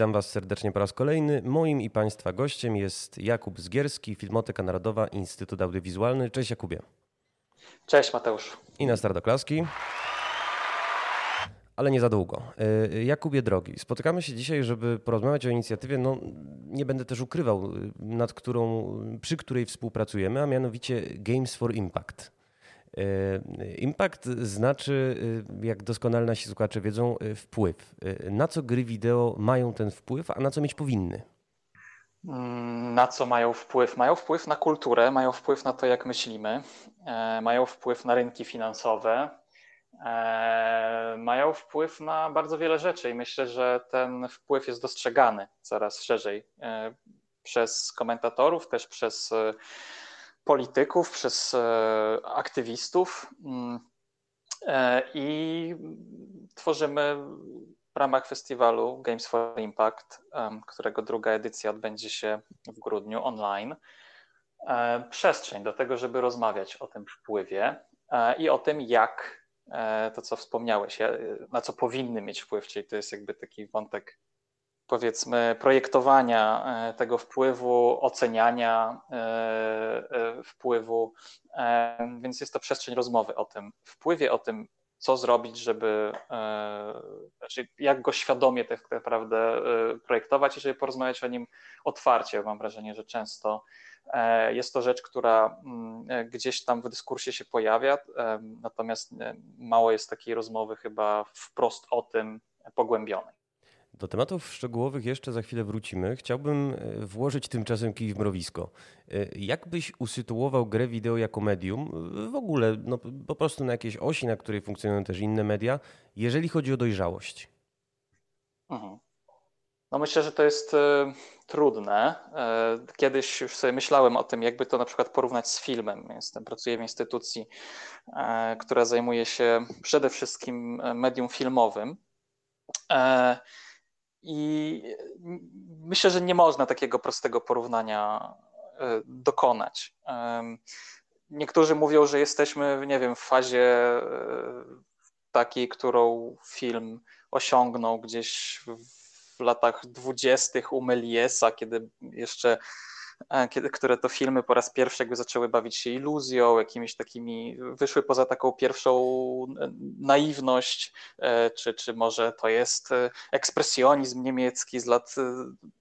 Witam Was serdecznie po raz kolejny. Moim i Państwa gościem jest Jakub Zgierski, Filmoteka Narodowa, Instytut Audiowizualny. Cześć Jakubie. Cześć Mateusz. I na start oklaski. Ale nie za długo. E, Jakubie drogi, spotykamy się dzisiaj, żeby porozmawiać o inicjatywie, no nie będę też ukrywał, nad którą, przy której współpracujemy, a mianowicie Games for Impact. E, impact znaczy, e, jak doskonale nasi słuchacze wiedzą, e, wpływ. Na co gry wideo mają ten wpływ, a na co mieć powinny? Mm, na co mają wpływ? Mają wpływ na kulturę, mają wpływ na to, jak myślimy, mają wpływ na rynki finansowe, mają wpływ na bardzo wiele rzeczy i myślę, że ten wpływ jest dostrzegany coraz szerzej przez komentatorów, też przez polityków, przez e, aktywistów. Mm, e, i tworzymy w ramach festiwalu Games for Impact, którego druga edycja odbędzie się w grudniu online, e, przestrzeń do tego, żeby rozmawiać o tym wpływie i o tym, jak to, co wspomniałeś, na co powinny mieć wpływ, czyli to jest jakby taki wątek powiedzmy, projektowania e, tego wpływu, oceniania e, e, wpływu, więc jest to przestrzeń rozmowy o tym wpływie, o tym, co zrobić, żeby, znaczy jak go świadomie tak naprawdę projektować i żeby porozmawiać o nim otwarcie. Mam wrażenie, że często jest to rzecz, która mm, gdzieś tam w dyskursie się pojawia, natomiast mało jest takiej rozmowy chyba wprost o tym pogłębionej. Do tematów szczegółowych jeszcze za chwilę wrócimy. Chciałbym e, włożyć tymczasem kij w mrowisko. E, jak byś usytuował grę wideo jako medium, w ogóle no, po prostu na jakiejś osi, na której funkcjonują też inne media, jeżeli chodzi o dojrzałość? Mhm. No myślę, że to jest trudne. Kiedyś już sobie myślałem o tym, jakby to na przykład porównać z filmem. Jestem, pracuję w instytucji, która zajmuje się przede wszystkim medium filmowym. I myślę, że nie można takiego prostego porównania e, dokonać. Niektórzy mówią, że jesteśmy, nie wiem, w fazie e, takiej, którą film osiągnął gdzieś w latach dwudziestych u Meliesa, kiedy jeszcze kiedy, które to filmy po raz pierwszy jakby zaczęły bawić się iluzją, jakimiś takimi, wyszły poza taką pierwszą e, naiwność, e, czy, czy może to jest ekspresjonizm niemiecki z lat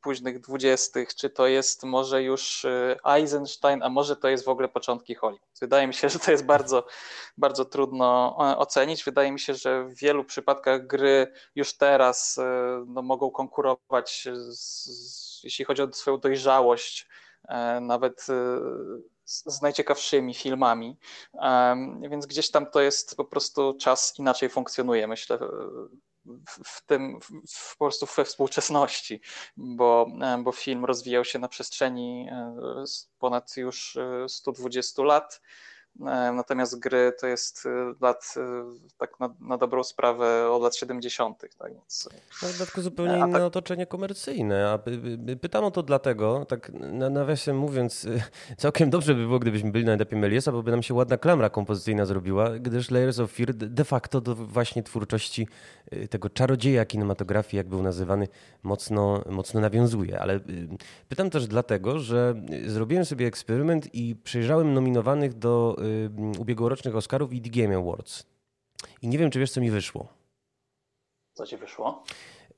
późnych dwudziestych, czy to jest może już Eisenstein, a może to jest w ogóle początki Hollywood. Wydaje mi się, że to jest bardzo, bardzo trudno ocenić. Wydaje mi się, że w wielu przypadkach gry już teraz no, mogą konkurować z, jeśli chodzi o swoją dojrzałość E, nawet e, z najciekawszymi filmami, więc gdzieś tam to jest po prostu czas inaczej funkcjonuje, myślę, w tym, w, po prostu we współczesności, bo, e, bo film rozwijał się na przestrzeni ponad już 120 lat. E, natomiast gry to jest e, lat, e, tak na, na dobrą sprawę, od lat 70. Tak więc, no, w dodatku zupełnie inne tak... otoczenie komercyjne. A pytam o to dlatego, tak nawiasem mówiąc, całkiem dobrze by było, gdybyśmy byli na etapie Meliesa, bo by nam się ładna klamra kompozycyjna zrobiła, gdyż Layers of Fear de facto do właśnie twórczości tego czarodzieja kinematografii, jak był nazywany, mocno, mocno nawiązuje. Ale pytam też dlatego, że zrobiłem sobie eksperyment i przejrzałem nominowanych do ubiegłorocznych Oscarów i The Game Awards. I nie wiem, czy wiesz, co mi wyszło. Co ci wyszło?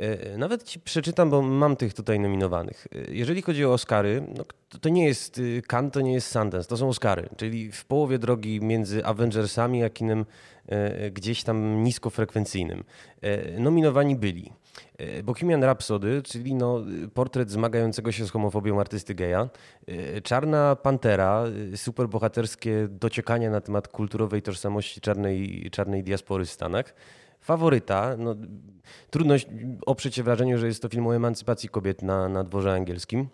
Y, nawet ci przeczytam, bo mam tych tutaj nominowanych. Y, jeżeli chodzi o Oscary, no to nie jest Cannes, to nie jest Sundance, to są Oscary, czyli w połowie drogi między Avengersami a kinem gdzieś tam niskofrekwencyjnym. Nominowani byli Bohemian Rhapsody, czyli no, portret zmagającego się z homofobią artysty geja. E, Czarna Pantera, e, superbohaterskie dociekanie na temat kulturowej tożsamości czarnej, czarnej diaspory w Stanach. Faworyta, no, trudno oprzeć się wrażeniu, że jest to film o emancypacji kobiet na, na dworze angielskim.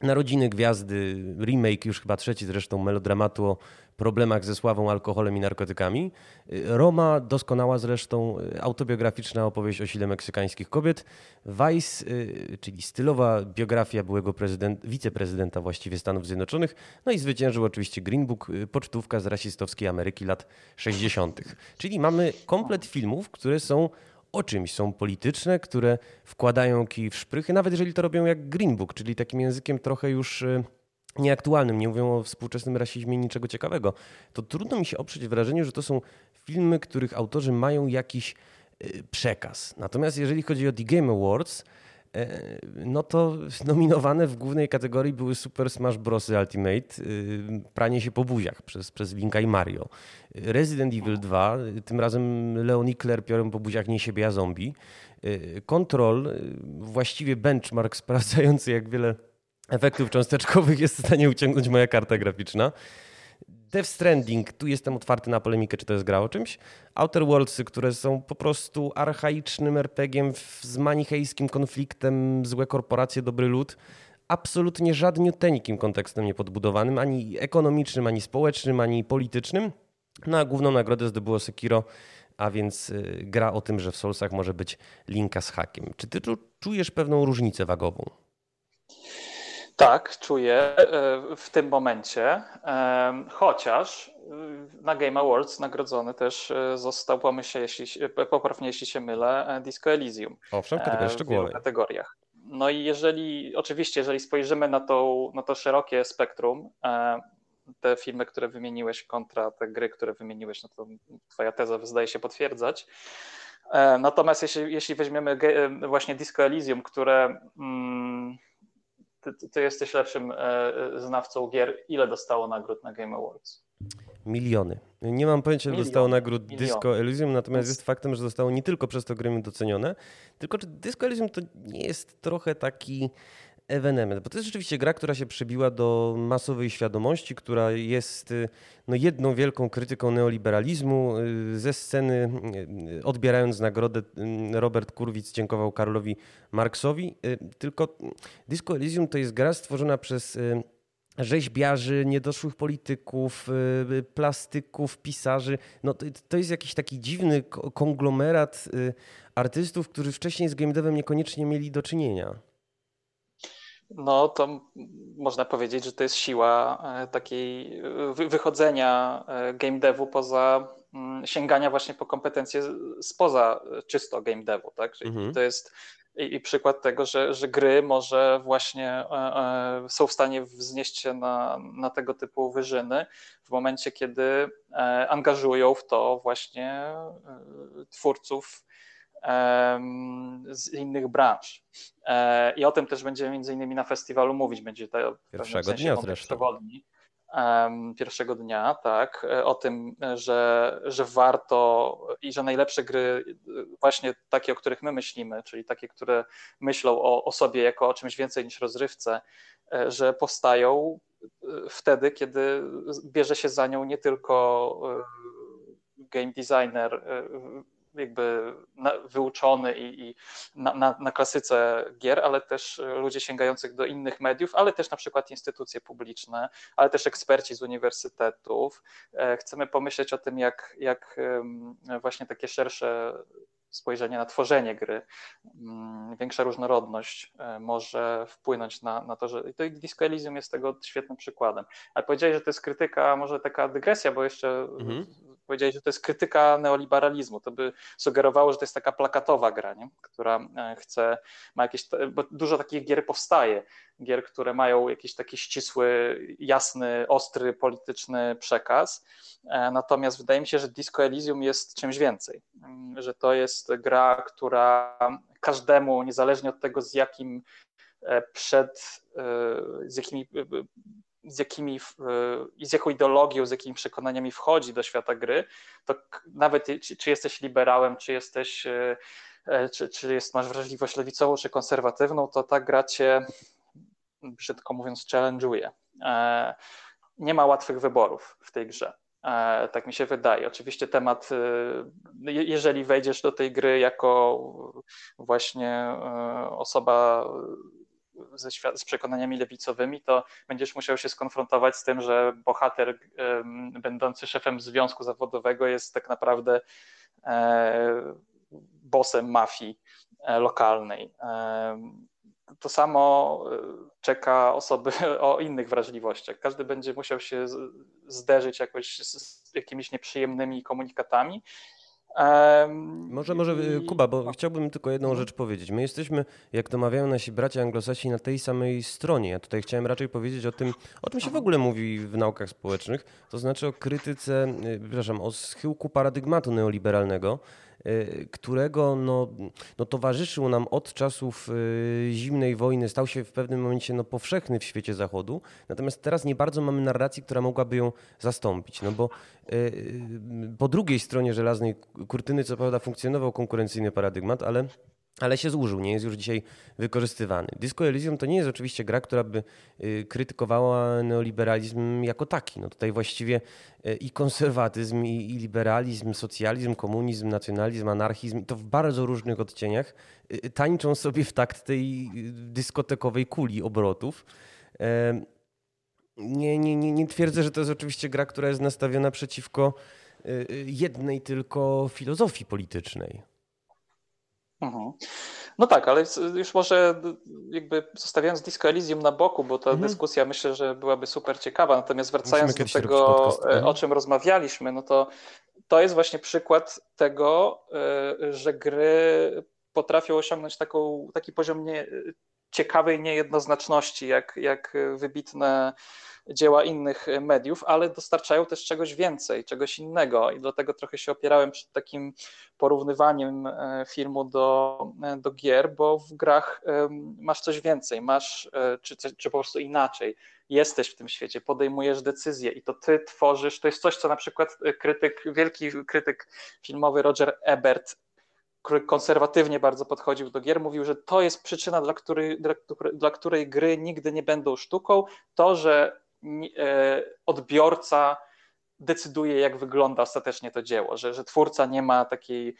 Narodziny Gwiazdy, remake, już chyba trzeci zresztą, melodramatu o problemach ze sławą, alkoholem i narkotykami. Roma, doskonała zresztą, autobiograficzna opowieść o sile meksykańskich kobiet. Vice, y, czyli stylowa biografia byłego prezydent, wiceprezydenta właściwie Stanów Zjednoczonych. No i zwyciężył oczywiście Green Book, y, pocztówka z rasistowskiej Ameryki lat 60. Czyli mamy komplet filmów, które są o czymś, są polityczne, które wkładają kij w szprychy, nawet jeżeli to robią jak Green Book, czyli takim językiem trochę już y, nieaktualnym, nie mówią o współczesnym rasizmie niczego ciekawego, to trudno mi się oprzeć wrażeniu, że to są filmy, których autorzy mają jakiś y, przekaz. Natomiast jeżeli chodzi o The Game Awards, no to nominowane w głównej kategorii były Super Smash Bros. Ultimate, y, pranie się po buziach przez, przez Linka i Mario. Resident Evil 2, tym razem Leonie Claire piorem po buziach nie siebie, a zombie. Y, Control, y, właściwie benchmark sprawdzający jak wiele efektów cząsteczkowych jest w stanie uciągnąć moja karta graficzna. Death Stranding, tu jestem otwarty na polemikę, czy to jest gra o czymś. Outer Worldsy, które są po prostu archaicznym RPG z manichejskim konfliktem, złe korporacje, dobry lud. Absolutnie żadniuteńkim kontekstem niepodbudowanym, ani ekonomicznym, ani społecznym, ani politycznym. No, główną nagrodę zdobyło Sekiro, a więc y, gra o tym, że w Soulsach może być linka z hakiem. Czy ty czujesz pewną różnicę wagową? Tak, czuję e, w tym momencie, e, chociaż e, na Game Awards nagrodzony też został, pomyśl jeśli, poprawnie jeśli się mylę, Disco Elysium. Owszem, kategorii szczegółowej. W kategoriach. No i jeżeli, oczywiście, jeżeli spojrzymy na to, na to szerokie spektrum, te filmy, które wymieniłeś kontra te gry, które wymieniłeś, no to twoja teza zdaje się potwierdzać. Natomiast jeśli, jeśli weźmiemy właśnie Disco Elysium, które... Mm, ty, ty jesteś lepszym e, e, znawcą gier. Ile dostało nagród na Game Awards? Miliony. Nie mam pojęcia, ile dostało nagród Miliony. Disco Elysium, natomiast jest faktem, że zostało nie tylko przez to gremium docenione, tylko czy Disco Elysium to nie jest trochę taki ewenement, bo to jest rzeczywiście gra, która się przebiła do masowej świadomości, która jest y, no, jedną wielką krytyką neoliberalizmu. Y, ze sceny, y, odbierając nagrodę, Robert Kurwic dziękował Karolowi Marksowi. Tylko Disco Elysium to jest gra stworzona przez rzeźbiarzy, niedoszłych polityków, plastyków, pisarzy. No to, to jest jakiś taki dziwny konglomerat artystów, którzy wcześniej z game devem niekoniecznie mieli do czynienia. No to można powiedzieć, że to jest siła e, takiej e, wychodzenia e, game devu poza mm, sięgania właśnie po kompetencje spoza czysto game devu, tak? Czyli mhm. to jest i, i, przykład tego, że, że gry może właśnie są w stanie wznieść się na, na tego typu wyżyny w momencie, kiedy angażują w to właśnie twórców z innych branż. E, I o tym też będziemy między innymi na festiwalu mówić. Będzie to pierwszego sensie dnia zresztą. Przewodni. Pierwszego dnia, tak, e, o tym, że, że warto i że najlepsze gry, właśnie takie, o których my myślimy, czyli takie, które myślą o, o sobie jako o czymś więcej niż rozrywce, e, że powstają wtedy, kiedy bierze się za nią nie tylko game designer jakby wyuczony i, i na, na, na, klasyce gier, ale też ludzie sięgających do innych mediów, ale też na przykład instytucje publiczne, ale też eksperci z uniwersytetów. E, chcemy pomyśleć o tym, jak, jak właśnie takie szersze spojrzenie na tworzenie gry, mm, większa różnorodność e, może wpłynąć na, na to, że to Disco Elysium jest tego świetnym przykładem. Ale powiedziałeś, że to jest krytyka, może taka dygresja, bo jeszcze mhm powiedziałeś, że to jest krytyka neoliberalizmu. To by sugerowało, że to jest taka plakatowa gra, nie? która e, chce, ma jakieś, bo dużo takich gier powstaje, gier, które mają jakiś taki ścisły, jasny, ostry polityczny przekaz. E, natomiast wydaje mi się, że Disco Elysium jest czymś więcej, mm, że to jest gra, która każdemu, niezależnie od tego, z jakim e, przed, z jakimi z jakimi, z jaką ideologią, z jakimi przekonaniami wchodzi do świata gry, to nawet czy jesteś liberałem, czy jesteś, e, e, czy, czy jest, masz wrażliwość lewicową, czy konserwatywną, to ta gra cię, brzydko mówiąc, challenge'uje. E, nie ma łatwych wyborów w tej grze. Tak mi się wydaje. Oczywiście temat, jeżeli wejdziesz do tej gry jako właśnie osoba ze z przekonaniami lewicowymi, to będziesz musiał się skonfrontować z tym, że bohater będący szefem związku zawodowego jest tak naprawdę e, bosem mafii e, lokalnej. To samo e, czeka osoby o innych wrażliwościach. Każdy będzie musiał się zderzyć jakoś z jakimiś nieprzyjemnymi komunikatami może, może i... Kuba, bo chciałbym tylko jedną mhm. rzecz powiedzieć. My jesteśmy, jak to mawiają nasi bracia anglosasi, na tej samej stronie. Ja tutaj chciałem raczej powiedzieć o tym, o czym się w ogóle mówi w naukach społecznych, to znaczy o krytyce, y, przepraszam, o schyłku paradygmatu neoliberalnego, Y, którego no, no towarzyszył nam od czasów y, zimnej wojny, stał się w pewnym momencie no, powszechny w świecie zachodu. Natomiast teraz nie bardzo mamy narracji, która mogłaby ją zastąpić. No bo y, po drugiej stronie żelaznej kurtyny, co prawda, funkcjonował konkurencyjny paradygmat, ale ale się złużył, nie jest już dzisiaj wykorzystywany. Disco Elysium to nie jest oczywiście gra, która by y, krytykowała neoliberalizm jako taki. No tutaj właściwie y, i konserwatyzm, i, liberalizm, socjalizm, komunizm, nacjonalizm, anarchizm, to w bardzo różnych odcieniach y, tańczą sobie w takt tej dyskotekowej kuli obrotów. Nie, nie, nie, nie twierdzę, że to jest oczywiście gra, która jest nastawiona przeciwko jednej tylko filozofii politycznej. Mhm. No tak, ale już może jakby zostawiając Disco Elysium na boku, bo ta mhm. dyskusja myślę, że byłaby super ciekawa, natomiast wracając do tego, e, mhm. o czym rozmawialiśmy, no to to jest właśnie przykład tego, e, że gry potrafią osiągnąć taką, taki poziom nie, ciekawej niejednoznaczności, jak, jak wybitne dzieła innych mediów, ale dostarczają też czegoś więcej, czegoś innego. I dlatego trochę się opierałem przed takim porównywaniem e, filmu do, e, do gier, bo w grach masz coś więcej, masz, e, czy, czy po prostu inaczej, jesteś w tym świecie, podejmujesz decyzje i to ty tworzysz, to jest coś, co na przykład krytyk, wielki krytyk filmowy Roger Ebert który konserwatywnie bardzo podchodził do gier, mówił, że to jest przyczyna, dla której, dla, dla której gry nigdy nie będą sztuką, to, że E, odbiorca decyduje, jak wygląda ostatecznie to dzieło, że, że twórca nie ma takiej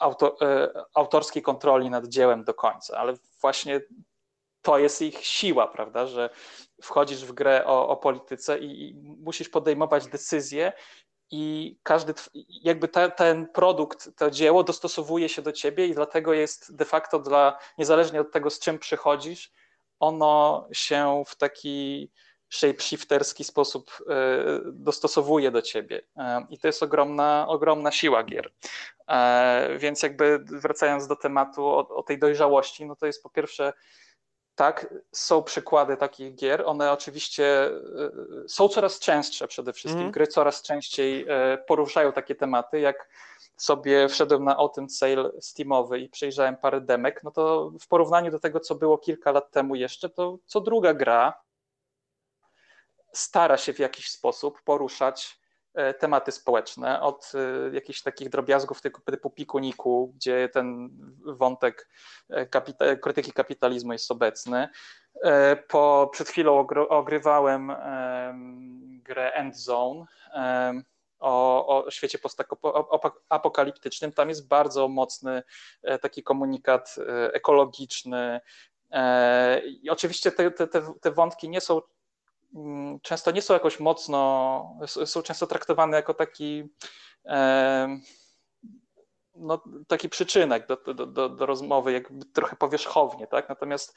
e, autorskiej kontroli nad dziełem do końca, ale właśnie to jest ich siła, prawda, że wchodzisz w grę o, o polityce i, i, musisz podejmować decyzje i każdy, jakby te, ten produkt, to dzieło dostosowuje się do ciebie i dlatego jest de facto dla, niezależnie od tego, z czym przychodzisz, ono się w taki shapeshifterski sposób e, dostosowuje do ciebie. E, I to jest ogromna, ogromna siła gier. E, więc jakby wracając do tematu o, o tej dojrzałości, no to jest po pierwsze tak, są przykłady takich gier. One oczywiście są coraz częstsze przede wszystkim. Mm. Gry coraz częściej poruszają takie tematy. Jak sobie wszedłem na Autumn Sale Steamowy i przejrzałem parę demek, no to w porównaniu do tego, co było kilka lat temu jeszcze, to co druga gra stara się w jakiś sposób poruszać e, tematy społeczne, od e, jakichś takich drobiazgów typu, typu pikuniku, gdzie ten wątek e, kapita krytyki kapitalizmu jest obecny. Po, przed chwilą ogrywałem grę Endzone o, o świecie postapokaliptycznym. Tam jest bardzo mocny taki komunikat ekologiczny. I oczywiście te, te, te wątki nie są często nie są jakoś mocno, są często traktowane jako taki no, taki przyczynek do, do, do, do rozmowy, jakby trochę powierzchownie, tak? Natomiast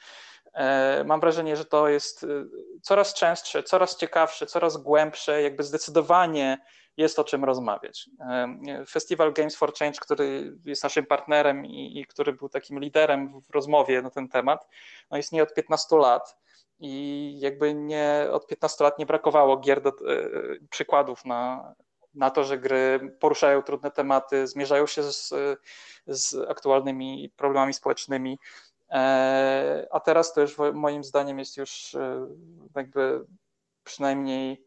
e, mam wrażenie, że to jest e, coraz częstsze, coraz ciekawsze, coraz głębsze, jakby zdecydowanie jest o czym rozmawiać. Festival Games for Change, który jest naszym partnerem i, i który był takim liderem w rozmowie na ten temat, no istnieje od 15 lat i jakby nie, od 15 lat nie brakowało gier do, e, przykładów na, na to, że gry poruszają trudne tematy, zmierzają się z, z aktualnymi problemami społecznymi. E, a teraz to już moim zdaniem jest już e, jakby przynajmniej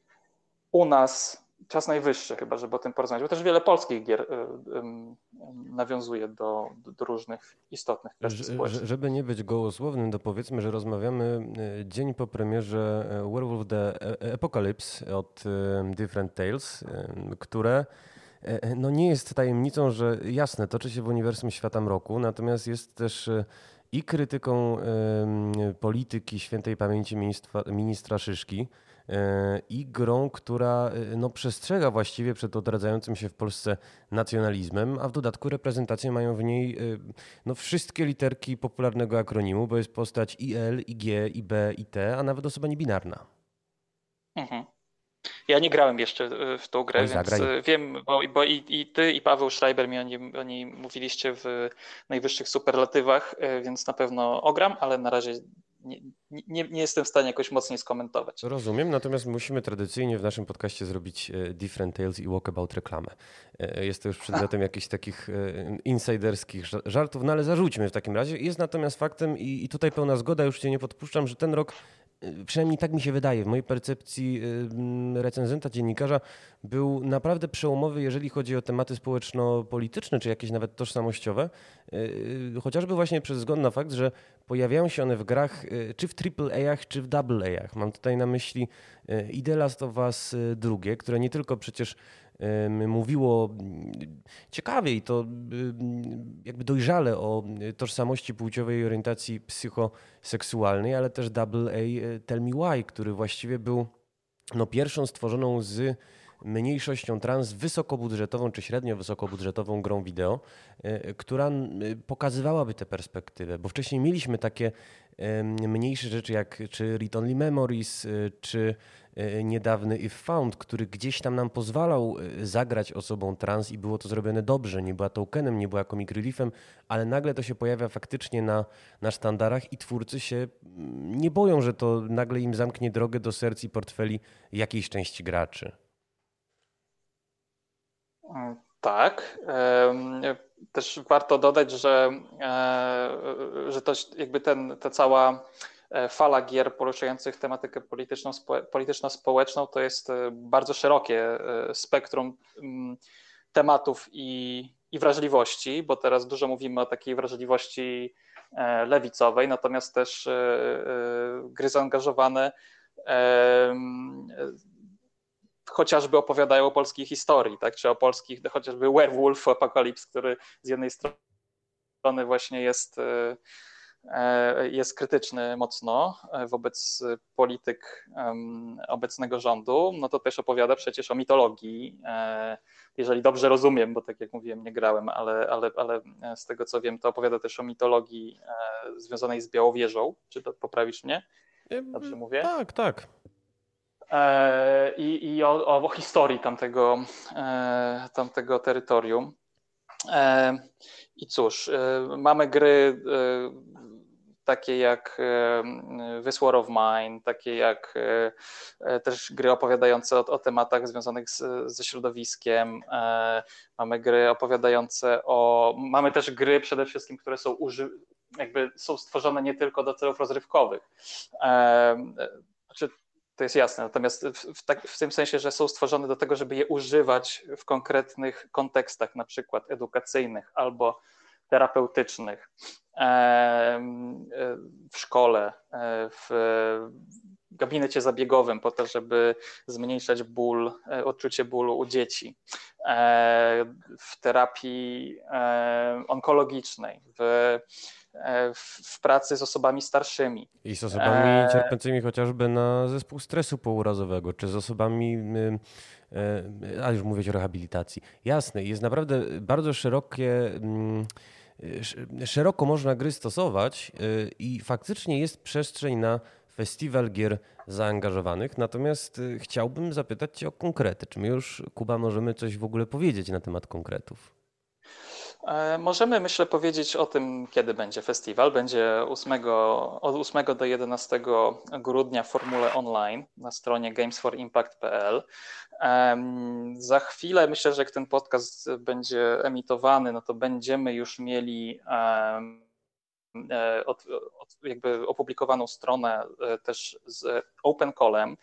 u nas czas najwyższy chyba, żeby o tym porozmawiać, bo też wiele polskich gier y, nawiązuje do, do różnych istotnych kwestii społecznych. Żeby nie być gołosłownym, to powiedzmy, że rozmawiamy y, dzień po premierze y, Werewolf the Apocalypse od Different Tales, które no nie jest tajemnicą, że jasne, toczy się w uniwersum świata mroku, natomiast jest też i krytyką polityki świętej pamięci ministra, ministra Szyszki, E, i grą, która e, no, przestrzega właściwie przed odradzającym się w Polsce nacjonalizmem, a w dodatku reprezentację mają w niej e, no, wszystkie literki popularnego akronimu, bo jest postać i L, i G, i B, i T, a nawet osoba niebinarna. Mhm. Ja nie grałem jeszcze w tą grę, Oj, więc zagraj. wiem, bo, bo i, i, ty, i Paweł Schreiber mi oni, oni mówiliście w najwyższych superlatywach, więc na pewno ogram, ale na razie nie, nie, nie, jestem w stanie jakoś mocniej skomentować. Rozumiem, natomiast musimy tradycyjnie w naszym podcaście zrobić e, Different Tales i Walkabout reklamę. E, jest to już przedmiotem jakichś takich e, insiderskich żartów, no ale zarzućmy w takim razie. Jest natomiast faktem i, i tutaj pełna zgoda, już cię nie podpuszczam, że ten rok przynajmniej tak mi się wydaje, w mojej percepcji recenzenta, dziennikarza, był naprawdę przełomowy, jeżeli chodzi o tematy społeczno-polityczne, czy jakieś nawet tożsamościowe. Chociażby właśnie przez wzgląd na fakt, że pojawiają się one w grach czy w AAA-ach, czy w AA-ach. Mam tutaj na myśli i The Last of drugie, które nie tylko przecież mówiło ciekawie i to jakby dojrzale o tożsamości płciowej i orientacji psychoseksualnej, ale też Double A e, Tell Me Why, który właściwie był no, pierwszą stworzoną z mniejszością trans wysokobudżetową czy średnio wysokobudżetową grą wideo, e, która pokazywałaby tę perspektywę, bo wcześniej mieliśmy takie mniejsze rzeczy jak czy Read Only Memories, e, czy niedawny If Found, który gdzieś tam nam pozwalał e, zagrać osobą trans i było to zrobione dobrze. Nie była tokenem, nie była comic reliefem, ale nagle to się pojawia faktycznie na, na sztandarach i twórcy się mm, nie boją, że to nagle im zamknie drogę do serc i portfeli jakiejś części graczy. Tak. Też warto dodać, że, e, że to jakby ten, ta cała E, fala gier poruszających tematykę polityczno-społeczną to jest e, bardzo szerokie e, spektrum mm, tematów i, i wrażliwości, bo teraz dużo mówimy o takiej wrażliwości lewicowej, natomiast też gry zaangażowane chociażby opowiadają o polskiej historii, tak? czy o polskich, chociażby Werewolf Apocalypse, który z jednej strony właśnie jest E, jest krytyczny mocno e, wobec polityk obecnego rządu, no to też opowiada przecież o mitologii. E, jeżeli dobrze rozumiem, bo tak jak mówiłem, nie grałem, ale, ale, ale z tego co wiem, to opowiada też o mitologii związanej z Białowieżą. Czy to poprawisz mnie? Dobrze mówię? Tak, tak. I, i o, o, historii tamtego, tamtego terytorium. I cóż, mamy gry takie jak This War of Mine, takie jak e, e, też gry opowiadające o, o tematach związanych z, ze środowiskiem. E, mamy gry opowiadające o. Mamy też gry przede wszystkim, które są uży, jakby są stworzone nie tylko do celów rozrywkowych. Znaczy, to jest jasne, natomiast w, tak, w, tym sensie, że są stworzone do tego, żeby je używać w konkretnych kontekstach, na przykład edukacyjnych albo terapeutycznych w szkole, e, w gabinecie zabiegowym po to, żeby zmniejszać ból, e, odczucie bólu u dzieci, e, w terapii onkologicznej, w, w pracy z osobami starszymi. I z osobami cierpiącymi chociażby na zespół stresu pourazowego, czy z osobami a już mówić o rehabilitacji. Jasne, jest naprawdę bardzo szerokie szeroko można gry stosować y, i faktycznie jest przestrzeń na festiwal gier zaangażowanych. Natomiast y, chciałbym zapytać Cię o konkrety. Czy my już, Kuba, możemy coś w ogóle powiedzieć na temat konkretów? E, możemy, myślę, powiedzieć o tym, kiedy będzie festiwal. Będzie 8, od 8 do 11 grudnia w formule online na stronie gamesforimpact.pl. Za chwilę myślę, że jak ten podcast będzie emitowany, no to będziemy już mieli e, jakby opublikowaną stronę e, też z Open Callem,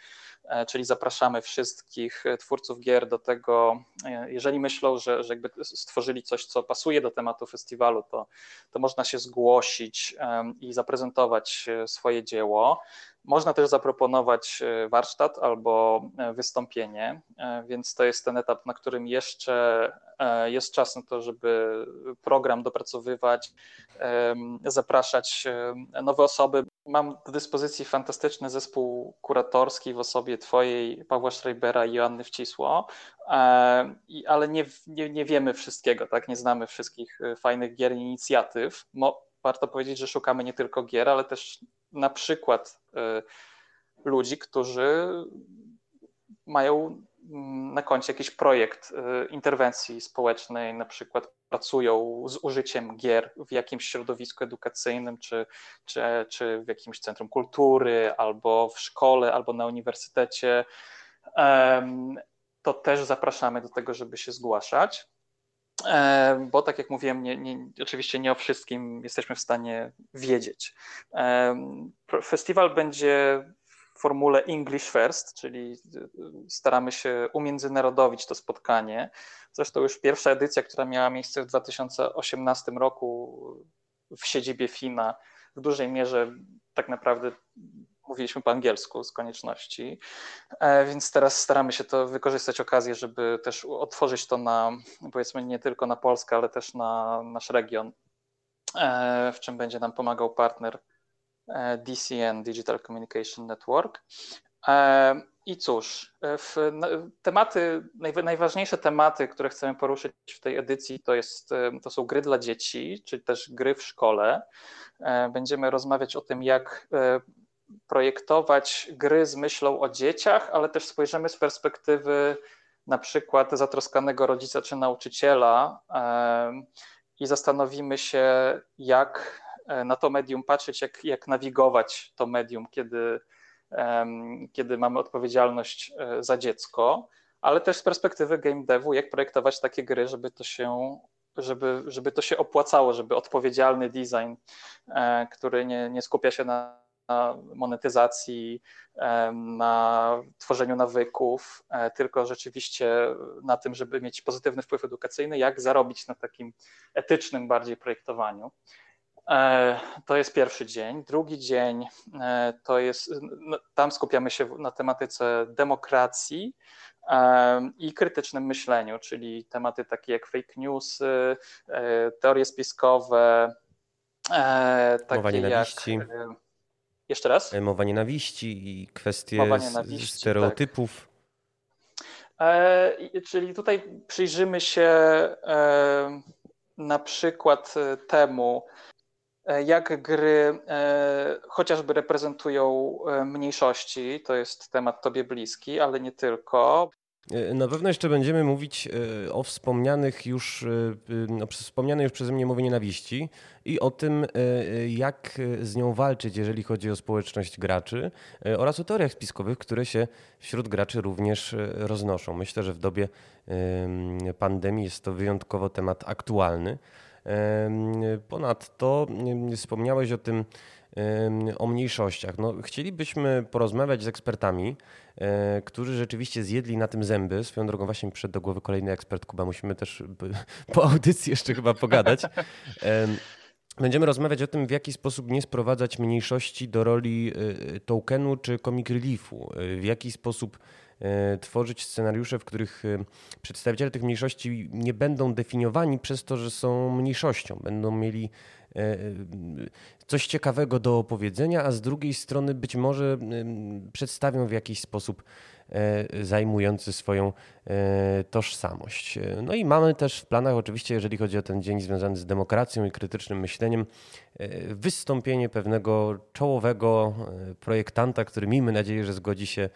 czyli zapraszamy wszystkich twórców gier do tego, jeżeli myślą, że, że jakby stworzyli coś, co pasuje do tematu festiwalu, to, to można się zgłosić i zaprezentować swoje dzieło. Można też zaproponować e, warsztat albo e, wystąpienie, e, więc to jest ten etap, na którym jeszcze jest czas na to, żeby program dopracowywać, zapraszać nowe osoby. Mam do dyspozycji fantastyczny zespół kuratorski w osobie Twojej, Pawła Schreibera i Joanny Wcisło, ale nie, nie, nie wiemy wszystkiego, tak? nie znamy wszystkich fajnych gier i inicjatyw. Warto powiedzieć, że szukamy nie tylko gier, ale też na przykład y, ludzi, którzy mają na koncie jakiś projekt interwencji społecznej, na przykład pracują z użyciem gier w jakimś środowisku edukacyjnym, czy, czy, czy w jakimś centrum kultury, albo w szkole, albo na uniwersytecie, to też zapraszamy do tego, żeby się zgłaszać. Bo tak jak mówiłem, nie, nie, oczywiście nie o wszystkim jesteśmy w stanie wiedzieć. Festiwal będzie formule English First, czyli staramy się umiędzynarodowić to spotkanie. Zresztą już pierwsza edycja, która miała miejsce w 2018 roku w siedzibie FINA, w dużej mierze tak naprawdę mówiliśmy po angielsku z konieczności, e, więc teraz staramy się to wykorzystać okazję, żeby też otworzyć to na, powiedzmy, nie tylko na Polskę, ale też na nasz region, e, w czym będzie nam pomagał partner DCN, Digital Communication Network. I cóż, w tematy, najważniejsze tematy, które chcemy poruszyć w tej edycji, to, jest, to są gry dla dzieci, czyli też gry w szkole. Będziemy rozmawiać o tym, jak projektować gry z myślą o dzieciach, ale też spojrzymy z perspektywy na przykład zatroskanego rodzica czy nauczyciela i zastanowimy się, jak e, na to medium patrzeć, jak, jak nawigować to medium, kiedy, kiedy mamy odpowiedzialność e, za dziecko, ale też z perspektywy game devu, jak projektować takie gry, żeby to się żeby, żeby to się opłacało, żeby odpowiedzialny design, e, który nie, nie skupia się na na monetyzacji, na tworzeniu nawyków, e, tylko rzeczywiście na tym, żeby mieć pozytywny wpływ edukacyjny, jak zarobić na takim etycznym bardziej projektowaniu. E, to jest pierwszy dzień. Drugi dzień e, to jest, no, tam skupiamy się na tematyce demokracji i krytycznym myśleniu, czyli tematy takie jak fake newsy, teorie spiskowe, takie jak jeszcze raz? E, mowa nienawiści i kwestie nienawiści, stereotypów. Tak. E, czyli tutaj przyjrzymy się e, na przykład e, temu, e, jak gry e, chociażby reprezentują mniejszości. To jest temat Tobie bliski, ale nie tylko. E, na pewno jeszcze będziemy mówić e, o wspomnianych już, e, o wspomnianej już przeze mnie mowie nienawiści i o tym, jak z nią walczyć, jeżeli chodzi o społeczność graczy oraz o teoriach spiskowych, które się wśród graczy również roznoszą. Myślę, że w dobie pandemii jest to wyjątkowo temat aktualny. Ponadto wspomniałeś o tym, o mniejszościach. No, chcielibyśmy porozmawiać z ekspertami, e, którzy rzeczywiście zjedli na tym zęby. Swoją drogą właśnie mi przyszedł do głowy kolejny ekspert Kuba. Musimy też po audycji jeszcze chyba pogadać. Będziemy rozmawiać o tym, w jaki sposób nie sprowadzać mniejszości do roli e, tokenu czy comic reliefu. E, w jaki sposób tworzyć scenariusze, w których przedstawiciele tych mniejszości nie będą definiowani przez to, że są mniejszością. Będą mieli E, coś ciekawego do opowiedzenia, a z drugiej strony być może przedstawią w jakiś sposób e, zajmujący swoją e, tożsamość. No i mamy też w planach, oczywiście, jeżeli chodzi o ten dzień związany z demokracją i krytycznym myśleniem, wystąpienie pewnego czołowego projektanta, który miejmy nadzieję, że zgodzi się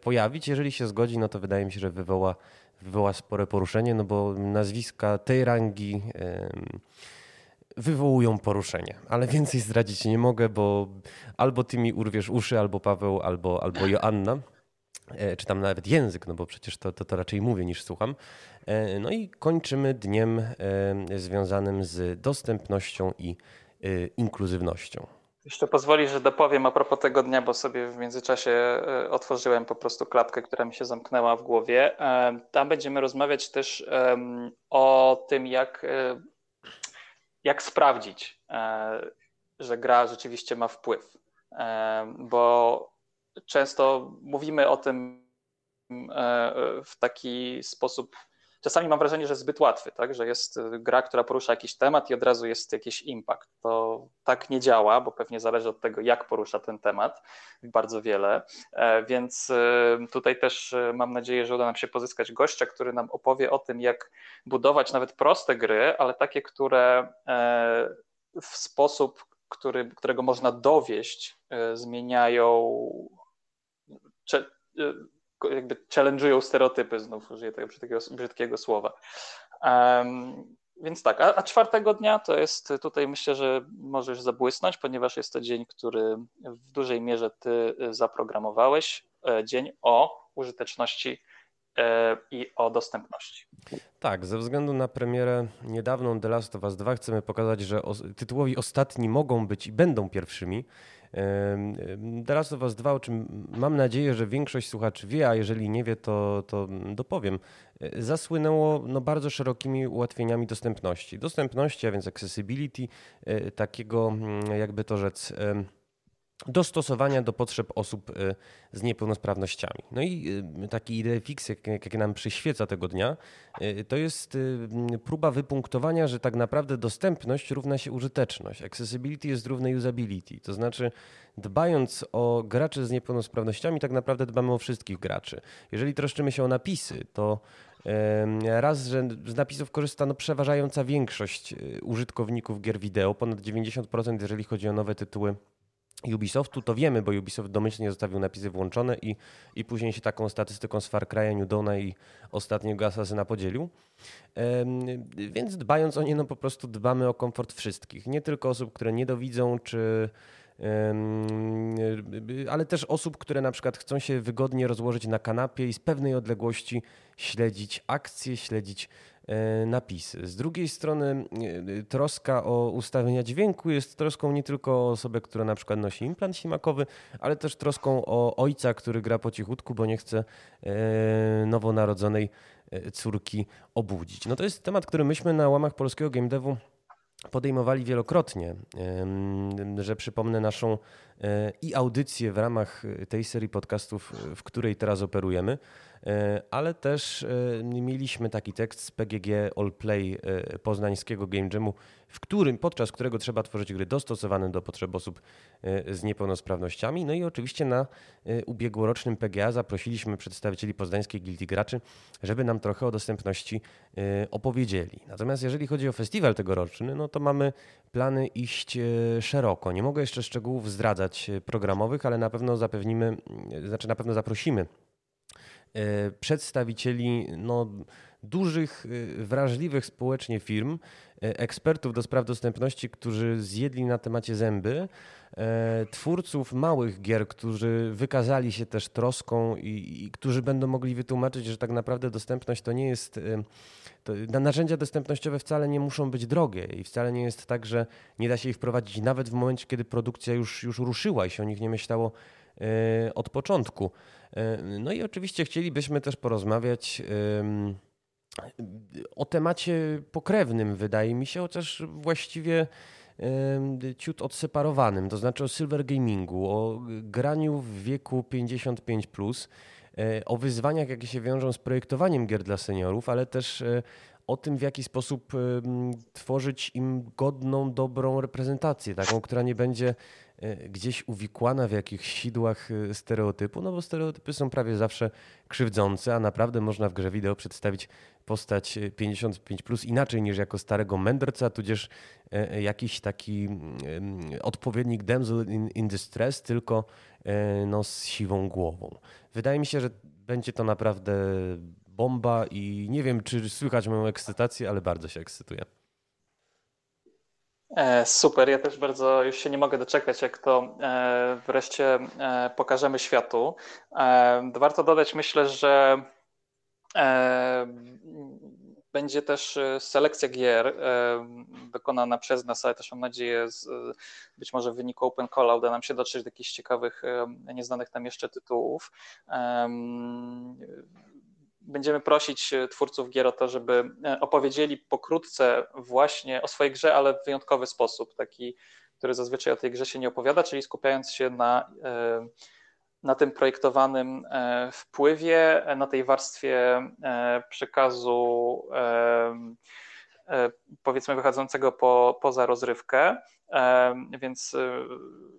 pojawić. Jeżeli się zgodzi, no to wydaje mi się, że wywoła, wywoła spore poruszenie, no bo nazwiska tej rangi wywołują poruszenie, ale więcej zdradzić nie mogę, bo albo ty mi urwiesz uszy, albo Paweł, albo, albo Joanna, e, czy tam nawet język, no bo przecież to, to, to raczej mówię niż słucham. E, no i kończymy dniem związanym z dostępnością i inkluzywnością. Jeszcze pozwoli, że dopowiem a propos tego dnia, bo sobie w międzyczasie otworzyłem po prostu klapkę, która mi się zamknęła w głowie. Tam będziemy rozmawiać też o tym, jak jak sprawdzić, e, że gra rzeczywiście ma wpływ. E, bo często mówimy o tym e, w taki sposób, czasami mam wrażenie, że zbyt łatwy, tak? że jest gra, która porusza jakiś temat i od razu jest jakiś impact. To tak nie działa, bo pewnie zależy od tego, jak porusza ten temat, bardzo wiele. E, więc e, tutaj też e, mam nadzieję, że uda nam się pozyskać gościa, który nam opowie o tym, jak budować nawet proste gry, ale takie, które w sposób, który, którego można dowieść, zmieniają jakby challenge'ują stereotypy, znów użyję tego brzydkiego, brzydkiego słowa. Więc tak, a, a, czwartego dnia to jest tutaj myślę, że możesz zabłysnąć, ponieważ jest to dzień, który w dużej mierze ty zaprogramowałeś. E, dzień o użyteczności e, i o dostępności. Tak, ze względu na premierę niedawną The Last of Us 2 chcemy pokazać, że tytułowi ostatni mogą być i będą pierwszymi. The Last Us 2, o czym mam nadzieję, że większość słuchaczy wie, a jeżeli nie wie, to, to dopowiem, e, zasłynęło no, bardzo szerokimi ułatwieniami dostępności. Dostępności, a więc accessibility, e, takiego mm, jakby to rzec dostosowania do potrzeb osób y, z niepełnosprawnościami. No i y, taki idea fix, jaki nam przyświeca tego dnia, y, to jest próba wypunktowania, że tak naprawdę dostępność równa się użyteczność. Accessibility jest równe usability. To znaczy, dbając o graczy z niepełnosprawnościami, tak naprawdę dbamy o wszystkich graczy. Jeżeli troszczymy się o napisy, to Raz, że z napisów korzysta no, przeważająca większość użytkowników gier wideo, ponad 90%, jeżeli chodzi o nowe tytuły Ubisoftu, to wiemy, bo Ubisoft domyślnie zostawił napisy włączone i, i później się taką statystyką z Far Cry'a, New Dawna i ostatniego Asasyna podzielił. Więc dbając o nie, no po prostu dbamy o komfort wszystkich. Nie tylko osób, które nie dowidzą, czy ale też osób, które na przykład chcą się wygodnie rozłożyć na kanapie i z pewnej odległości śledzić akcje, śledzić napisy. Z drugiej strony e, troska o ustawienia dźwięku jest troską nie tylko o osobę, która na przykład nosi implant ślimakowy, ale też troską o ojca, który gra po cichutku, bo nie chce e, nowonarodzonej córki obudzić. No to jest temat, który myśmy na łamach polskiego game devu podejmowali wielokrotnie, że przypomnę naszą i audycję w ramach tej serii podcastów, w której teraz operujemy, E, ale też e, mieliśmy taki tekst z PGG All Play e, poznańskiego Game Jamu, w którym, podczas którego trzeba tworzyć gry dostosowane do potrzeb osób z niepełnosprawnościami. No i oczywiście na ubiegłorocznym PGA zaprosiliśmy przedstawicieli poznańskiej Gildii Graczy, żeby nam trochę o dostępności opowiedzieli. Natomiast jeżeli chodzi o festiwal tegoroczny, no to mamy plany iść szeroko. Nie mogę jeszcze szczegółów zdradzać programowych, ale na pewno zapewnimy, znaczy na pewno zaprosimy E, przedstawicieli no, dużych, e, wrażliwych społecznie firm, e, ekspertów do spraw dostępności, którzy zjedli na temacie zęby, twórców małych gier, którzy wykazali się też troską i, i którzy będą mogli wytłumaczyć, że tak naprawdę dostępność to nie jest. To, narzędzia dostępnościowe wcale nie muszą być drogie i wcale nie jest tak, że nie da się ich wprowadzić nawet w momencie, kiedy produkcja już, już ruszyła i się o nich nie myślało od początku. No i oczywiście chcielibyśmy też porozmawiać o temacie pokrewnym, wydaje mi się, chociaż właściwie ciut odseparowanym, to znaczy o silver gamingu, o graniu w wieku 55+, plus, e, o wyzwaniach, jakie się wiążą z projektowaniem gier dla seniorów, ale też e, o tym, w jaki sposób tworzyć im godną, dobrą reprezentację, taką, która nie będzie E, gdzieś uwikłana w jakichś sidłach e, stereotypu, no bo stereotypy są prawie zawsze krzywdzące, a naprawdę można w grze wideo przedstawić postać 55 e, plus inaczej niż jako starego mędrca, tudzież jakiś taki odpowiednik damsel in distress, tylko no, z siwą głową. Wydaje mi się, że będzie to naprawdę bomba i nie wiem, czy słychać moją ekscytację, ale bardzo się ekscytuję. E, super, ja też bardzo już się nie mogę doczekać, jak to e, wreszcie e, pokażemy światu. Warto dodać, myślę, że będzie też selekcja gier dokonana przez nas, ale też mam nadzieję, być może w wyniku Open Call uda nam się dotrzeć do jakichś ciekawych, nieznanych tam jeszcze tytułów będziemy prosić e, twórców gier o to, żeby e, opowiedzieli pokrótce właśnie o swojej grze, ale w wyjątkowy sposób, taki, który zazwyczaj o tej grze się nie opowiada, czyli skupiając się na, e, na tym projektowanym wpływie, na tej warstwie przekazu powiedzmy wychodzącego po, poza rozrywkę, więc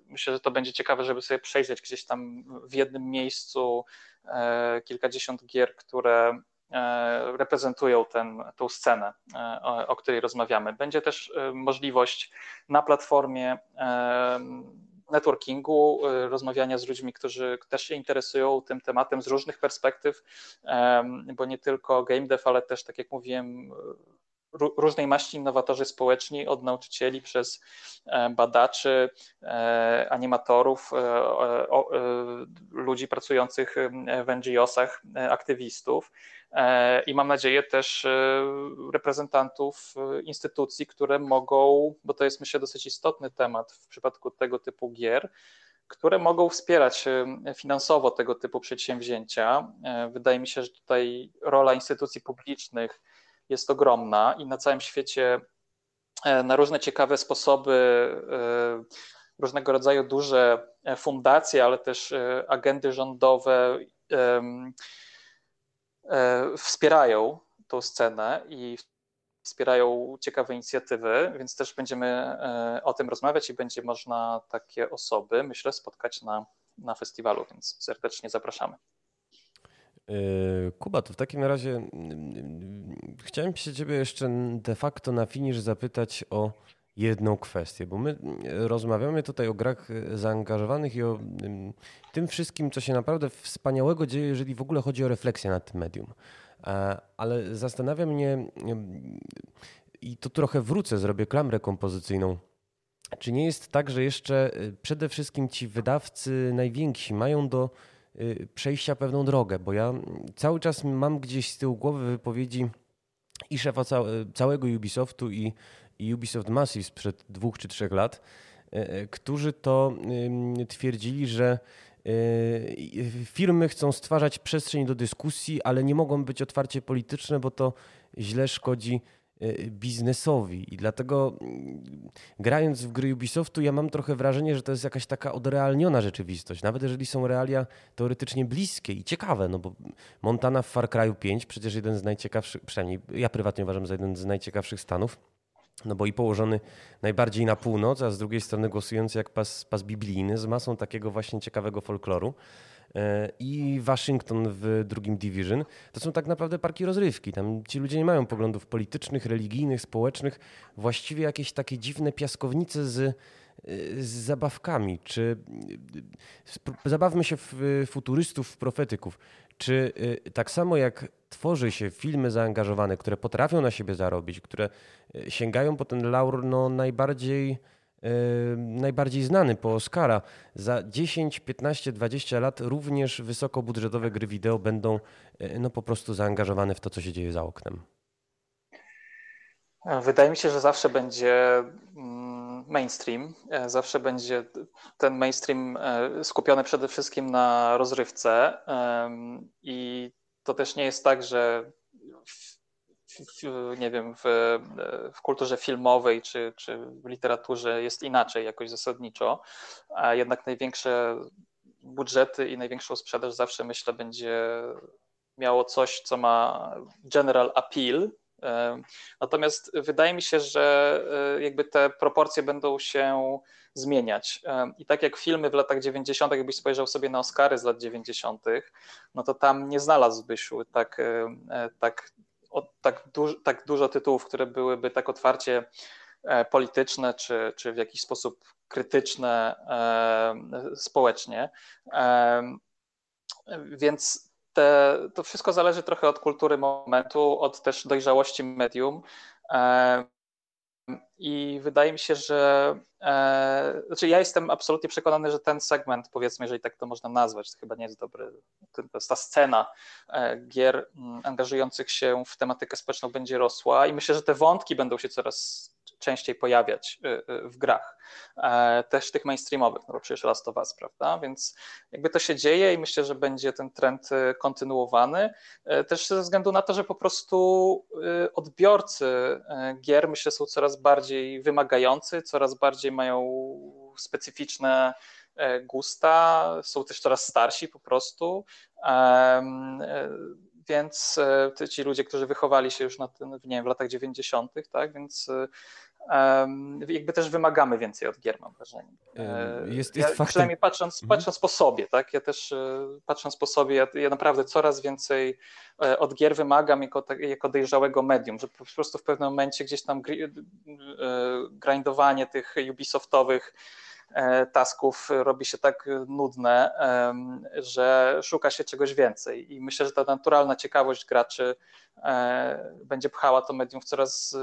myślę, że to będzie ciekawe, żeby sobie przejrzeć gdzieś tam w jednym miejscu kilkadziesiąt gier, które e, reprezentują ten, tą scenę, e, o, o, której rozmawiamy. Będzie też możliwość na platformie networkingu, rozmawiania z ludźmi, którzy też się interesują tym tematem z różnych perspektyw, bo nie tylko game dev, ale też, tak jak mówiłem, różnej maści innowatorzy społeczni, od nauczycieli przez e, badaczy, e, animatorów, e, ludzi pracujących w NGO-sach, aktywistów i mam nadzieję też reprezentantów instytucji, które mogą, bo to jest myślę dosyć istotny temat w przypadku tego typu gier, które mogą wspierać finansowo tego typu przedsięwzięcia. Wydaje mi się, że tutaj rola instytucji publicznych, jest ogromna i na całym świecie e, na różne ciekawe sposoby e, różnego rodzaju duże e, fundacje, ale też agendy rządowe wspierają tą scenę i wspierają ciekawe inicjatywy, więc też będziemy o tym rozmawiać i będzie można takie osoby, myślę, spotkać na, na festiwalu, więc serdecznie zapraszamy. Yy, Kuba, to w takim razie mm, mm, chciałem się ciebie jeszcze de facto na finisz zapytać o jedną kwestię, bo my mm, rozmawiamy tutaj o grach zaangażowanych i o tym wszystkim, co się naprawdę wspaniałego dzieje, jeżeli w ogóle chodzi o refleksję nad tym medium. Ale zastanawia mnie, i tu trochę wrócę, zrobię klamrę kompozycyjną. Czy nie jest tak, że jeszcze y, przede wszystkim ci wydawcy najwięksi mają do Y, przejścia pewną drogę, bo ja cały czas mam gdzieś z tyłu głowy wypowiedzi i szefa całego Ubisoftu i, Ubisoft Massive sprzed dwóch czy trzech lat, y, y, którzy to twierdzili, że firmy chcą stwarzać przestrzeń do dyskusji, ale nie mogą być otwarcie polityczne, bo to źle szkodzi Y, biznesowi. I dlatego mm, grając w gry Ubisoftu, ja mam trochę wrażenie, że to jest jakaś taka odrealniona rzeczywistość. Nawet jeżeli są realia teoretycznie bliskie i ciekawe, no bo Montana w Far Cry 5, przecież jeden z najciekawszych, przynajmniej ja prywatnie uważam za jeden z najciekawszych stanów, no bo i położony najbardziej na północ, a z drugiej strony głosujący jak pas, pas biblijny, z masą takiego właśnie ciekawego folkloru. E, i Waszyngton w drugim Division, to są tak naprawdę parki rozrywki. Tam ci ludzie nie mają poglądów politycznych, religijnych, społecznych, właściwie jakieś takie dziwne piaskownice z, e, z zabawkami. Czy zabawmy się w futurystów, w profetyków. Czy e, tak samo jak tworzy się filmy zaangażowane, które potrafią na siebie zarobić, które sięgają po ten laur no, najbardziej najbardziej znany po Oscara. Za 10, 15, 20 lat również wysokobudżetowe gry wideo będą e, no, po prostu zaangażowane w to, co się dzieje za oknem. Wydaje mi się, że zawsze będzie mm, mainstream. E, zawsze będzie ten mainstream e, skupiony przede wszystkim na rozrywce. I to też nie jest tak, że nie wiem, w, w kulturze filmowej czy, czy w literaturze jest inaczej jakoś zasadniczo, a jednak największe budżety i największą sprzedaż zawsze myślę będzie miało coś, co ma general appeal. E, natomiast wydaje mi się, że e, jakby te proporcje będą się zmieniać. E, I tak jak filmy w latach 90., jakbyś spojrzał sobie na Oscary z lat 90., no to tam nie znalazłbyś tak, tak tak, duż, tak dużo tytułów, które byłyby tak otwarcie e, polityczne, czy, czy w jakiś sposób krytyczne e, społecznie. E, więc te, to wszystko zależy trochę od kultury momentu, od też dojrzałości medium. I wydaje mi się, że e, znaczy ja jestem absolutnie przekonany, że ten segment, powiedzmy, jeżeli tak to można nazwać, to chyba nie jest dobry, to jest ta scena e, gier m, mm, angażujących się w tematykę społeczną będzie rosła i myślę, że te wątki będą się coraz częściej pojawiać y, y, w grach, e, też tych mainstreamowych, no bo przecież Last of Us, prawda, więc jakby to się dzieje i myślę, że będzie ten trend y, kontynuowany, e, też ze względu na to, że po prostu odbiorcy gier myślę są coraz bardziej wymagający, coraz bardziej mają specyficzne e, gusta, są też coraz starsi po prostu, więc ci ludzie, którzy wychowali się już na tym, nie wiem, w latach 90., tak, więc jakby też wymagamy więcej od gier, mam wrażenie. Jest, jest ja, faktem... Przynajmniej patrząc, mhm. patrząc po sobie, tak? Ja też e, patrząc po sobie, ja, ja naprawdę coraz więcej e, od gier wymagam jako, tak, jako dojrzałego medium, że po prostu w pewnym momencie gdzieś tam e, grindowanie tych Ubisoftowych tasków robi się tak nudne, że szuka się czegoś więcej. I myślę, że ta naturalna ciekawość graczy będzie pchała to medium w coraz,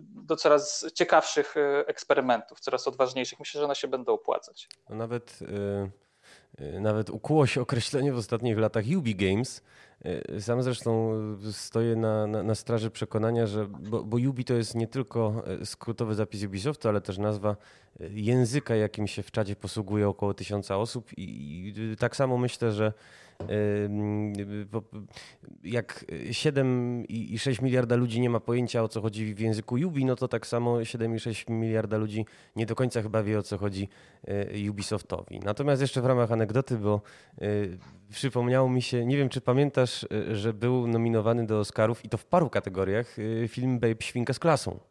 do coraz ciekawszych eksperymentów, coraz odważniejszych. Myślę, że one się będą opłacać. No nawet, nawet ukuło się określenie w ostatnich latach Ubi Games, E, sam zresztą stoję na, na, na straży przekonania, że bo, bo Ubi to jest nie tylko e, skrótowy zapis Ubisoftu, ale też nazwa e, języka, jakim się w czadzie posługuje około tysiąca osób i, i tak samo myślę, że jak 7 i 6 miliarda ludzi nie ma pojęcia o co chodzi w języku Ubi, no to tak samo 7 i 6 miliarda ludzi nie do końca chyba wie o co chodzi e, Ubisoftowi. Natomiast jeszcze w ramach anegdoty, bo e, przypomniało mi się, nie wiem czy pamiętasz, e, że był nominowany do Oscarów i to w paru kategoriach film Babe Świnka z klasą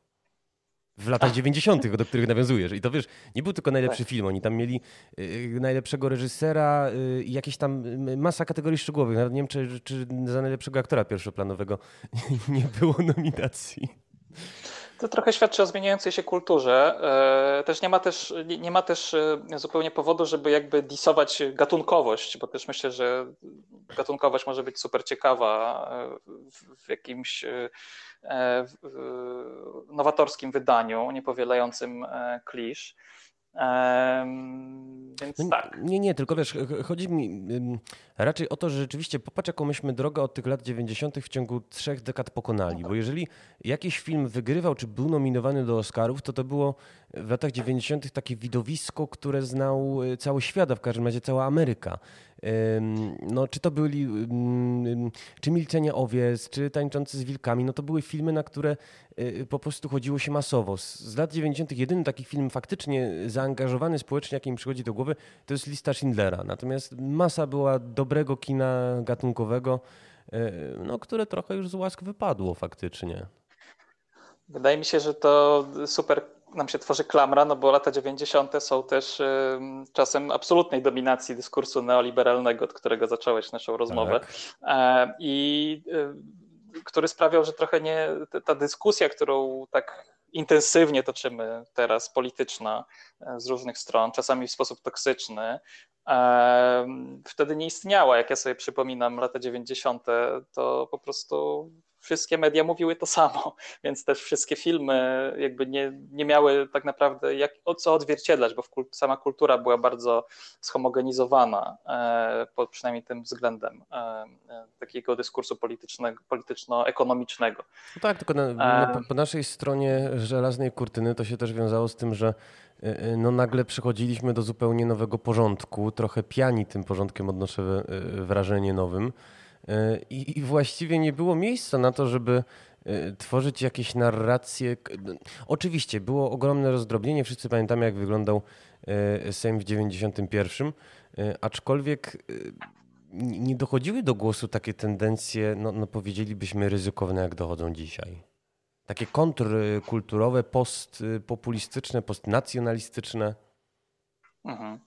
w latach 90., do których nawiązujesz. I to wiesz, nie był tylko najlepszy tak. film, oni tam mieli y, najlepszego reżysera y, i jakieś tam y, masa kategorii szczegółowych. Nawet nie wiem, czy, czy za najlepszego aktora pierwszoplanowego nie było nominacji. To trochę świadczy o zmieniającej się kulturze. E, też nie ma też, nie ma też e, zupełnie powodu, żeby jakby disować gatunkowość, bo też myślę, że gatunkowość może być super ciekawa e, w jakimś nowatorskim wydaniu, niepowielającym klisz. Więc no tak. Nie, nie, tylko wiesz, chodzi mi raczej o to, że rzeczywiście popatrz, jaką myśmy drogę od tych lat 90. w ciągu trzech dekad pokonali. Bo jeżeli jakiś film wygrywał, czy był nominowany do Oscarów, to to było w latach 90. takie widowisko, które znał e, cały świat, a w każdym razie cała Ameryka. No, czy to byli, czy Milczenie Owiec, czy Tańczący z Wilkami, no to były filmy, na które e, po prostu chodziło się masowo. Z lat 90. jedyny taki film faktycznie zaangażowany społecznie, jaki mi przychodzi do głowy, to jest Lista Schindlera. Natomiast masa była dobrego kina gatunkowego, no, które trochę już z łask wypadło faktycznie. Wydaje mi się, że to super nam się tworzy klamra, no bo lata 90. są też y, czasem absolutnej dominacji dyskursu neoliberalnego, od którego zacząłeś naszą rozmowę. Tak. E, I y, który sprawiał, że trochę nie ta dyskusja, którą tak intensywnie toczymy teraz, polityczna e, z różnych stron, czasami w sposób toksyczny, e, wtedy nie istniała. Jak ja sobie przypominam lata 90., to po prostu wszystkie media mówiły to samo, więc też wszystkie filmy jakby nie, nie miały tak naprawdę jak, o co odzwierciedlać, bo kult, sama kultura była bardzo schomogenizowana, e, pod przynajmniej tym względem e, e, takiego dyskursu politycznego, polityczno-ekonomicznego. No tak, tylko na, na, po naszej stronie żelaznej kurtyny to się też wiązało z tym, że e, e, no nagle przechodziliśmy do zupełnie nowego porządku, trochę piani tym porządkiem odnoszę e, wrażenie nowym. I, I, właściwie nie było miejsca na to, żeby e, tworzyć jakieś narracje. Oczywiście było ogromne rozdrobnienie, wszyscy pamiętamy jak wyglądał e, Sejm w 91, e, aczkolwiek nie dochodziły do głosu takie tendencje, no, no powiedzielibyśmy ryzykowne jak dochodzą dzisiaj. Takie kontrkulturowe, postpopulistyczne, postnacjonalistyczne. Mhm.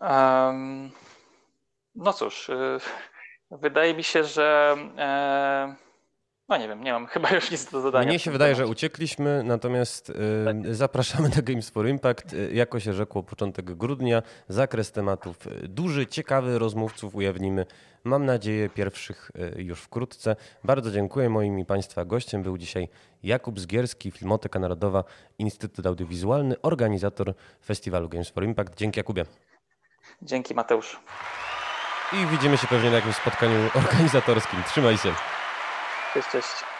Um, no cóż, Wydaje mi się, że. E, no nie wiem, nie mam chyba już nic do dodania. Mnie się wydaje, że uciekliśmy, natomiast tak. zapraszamy na Games for Impact. E, jako się rzekło, początek grudnia. Zakres tematów duży, ciekawy, rozmówców ujawnimy. Mam nadzieję, pierwszych już wkrótce. Bardzo dziękuję. Moim i Państwa gościem był dzisiaj Jakub Zgierski, Filmoteka Narodowa, Instytut Audiowizualny, organizator festiwalu Games for Impact. Dzięki Jakubie. Dzięki Mateusz. I widzimy się pewnie na jakimś spotkaniu organizatorskim. Trzymaj się. Cześć, cześć.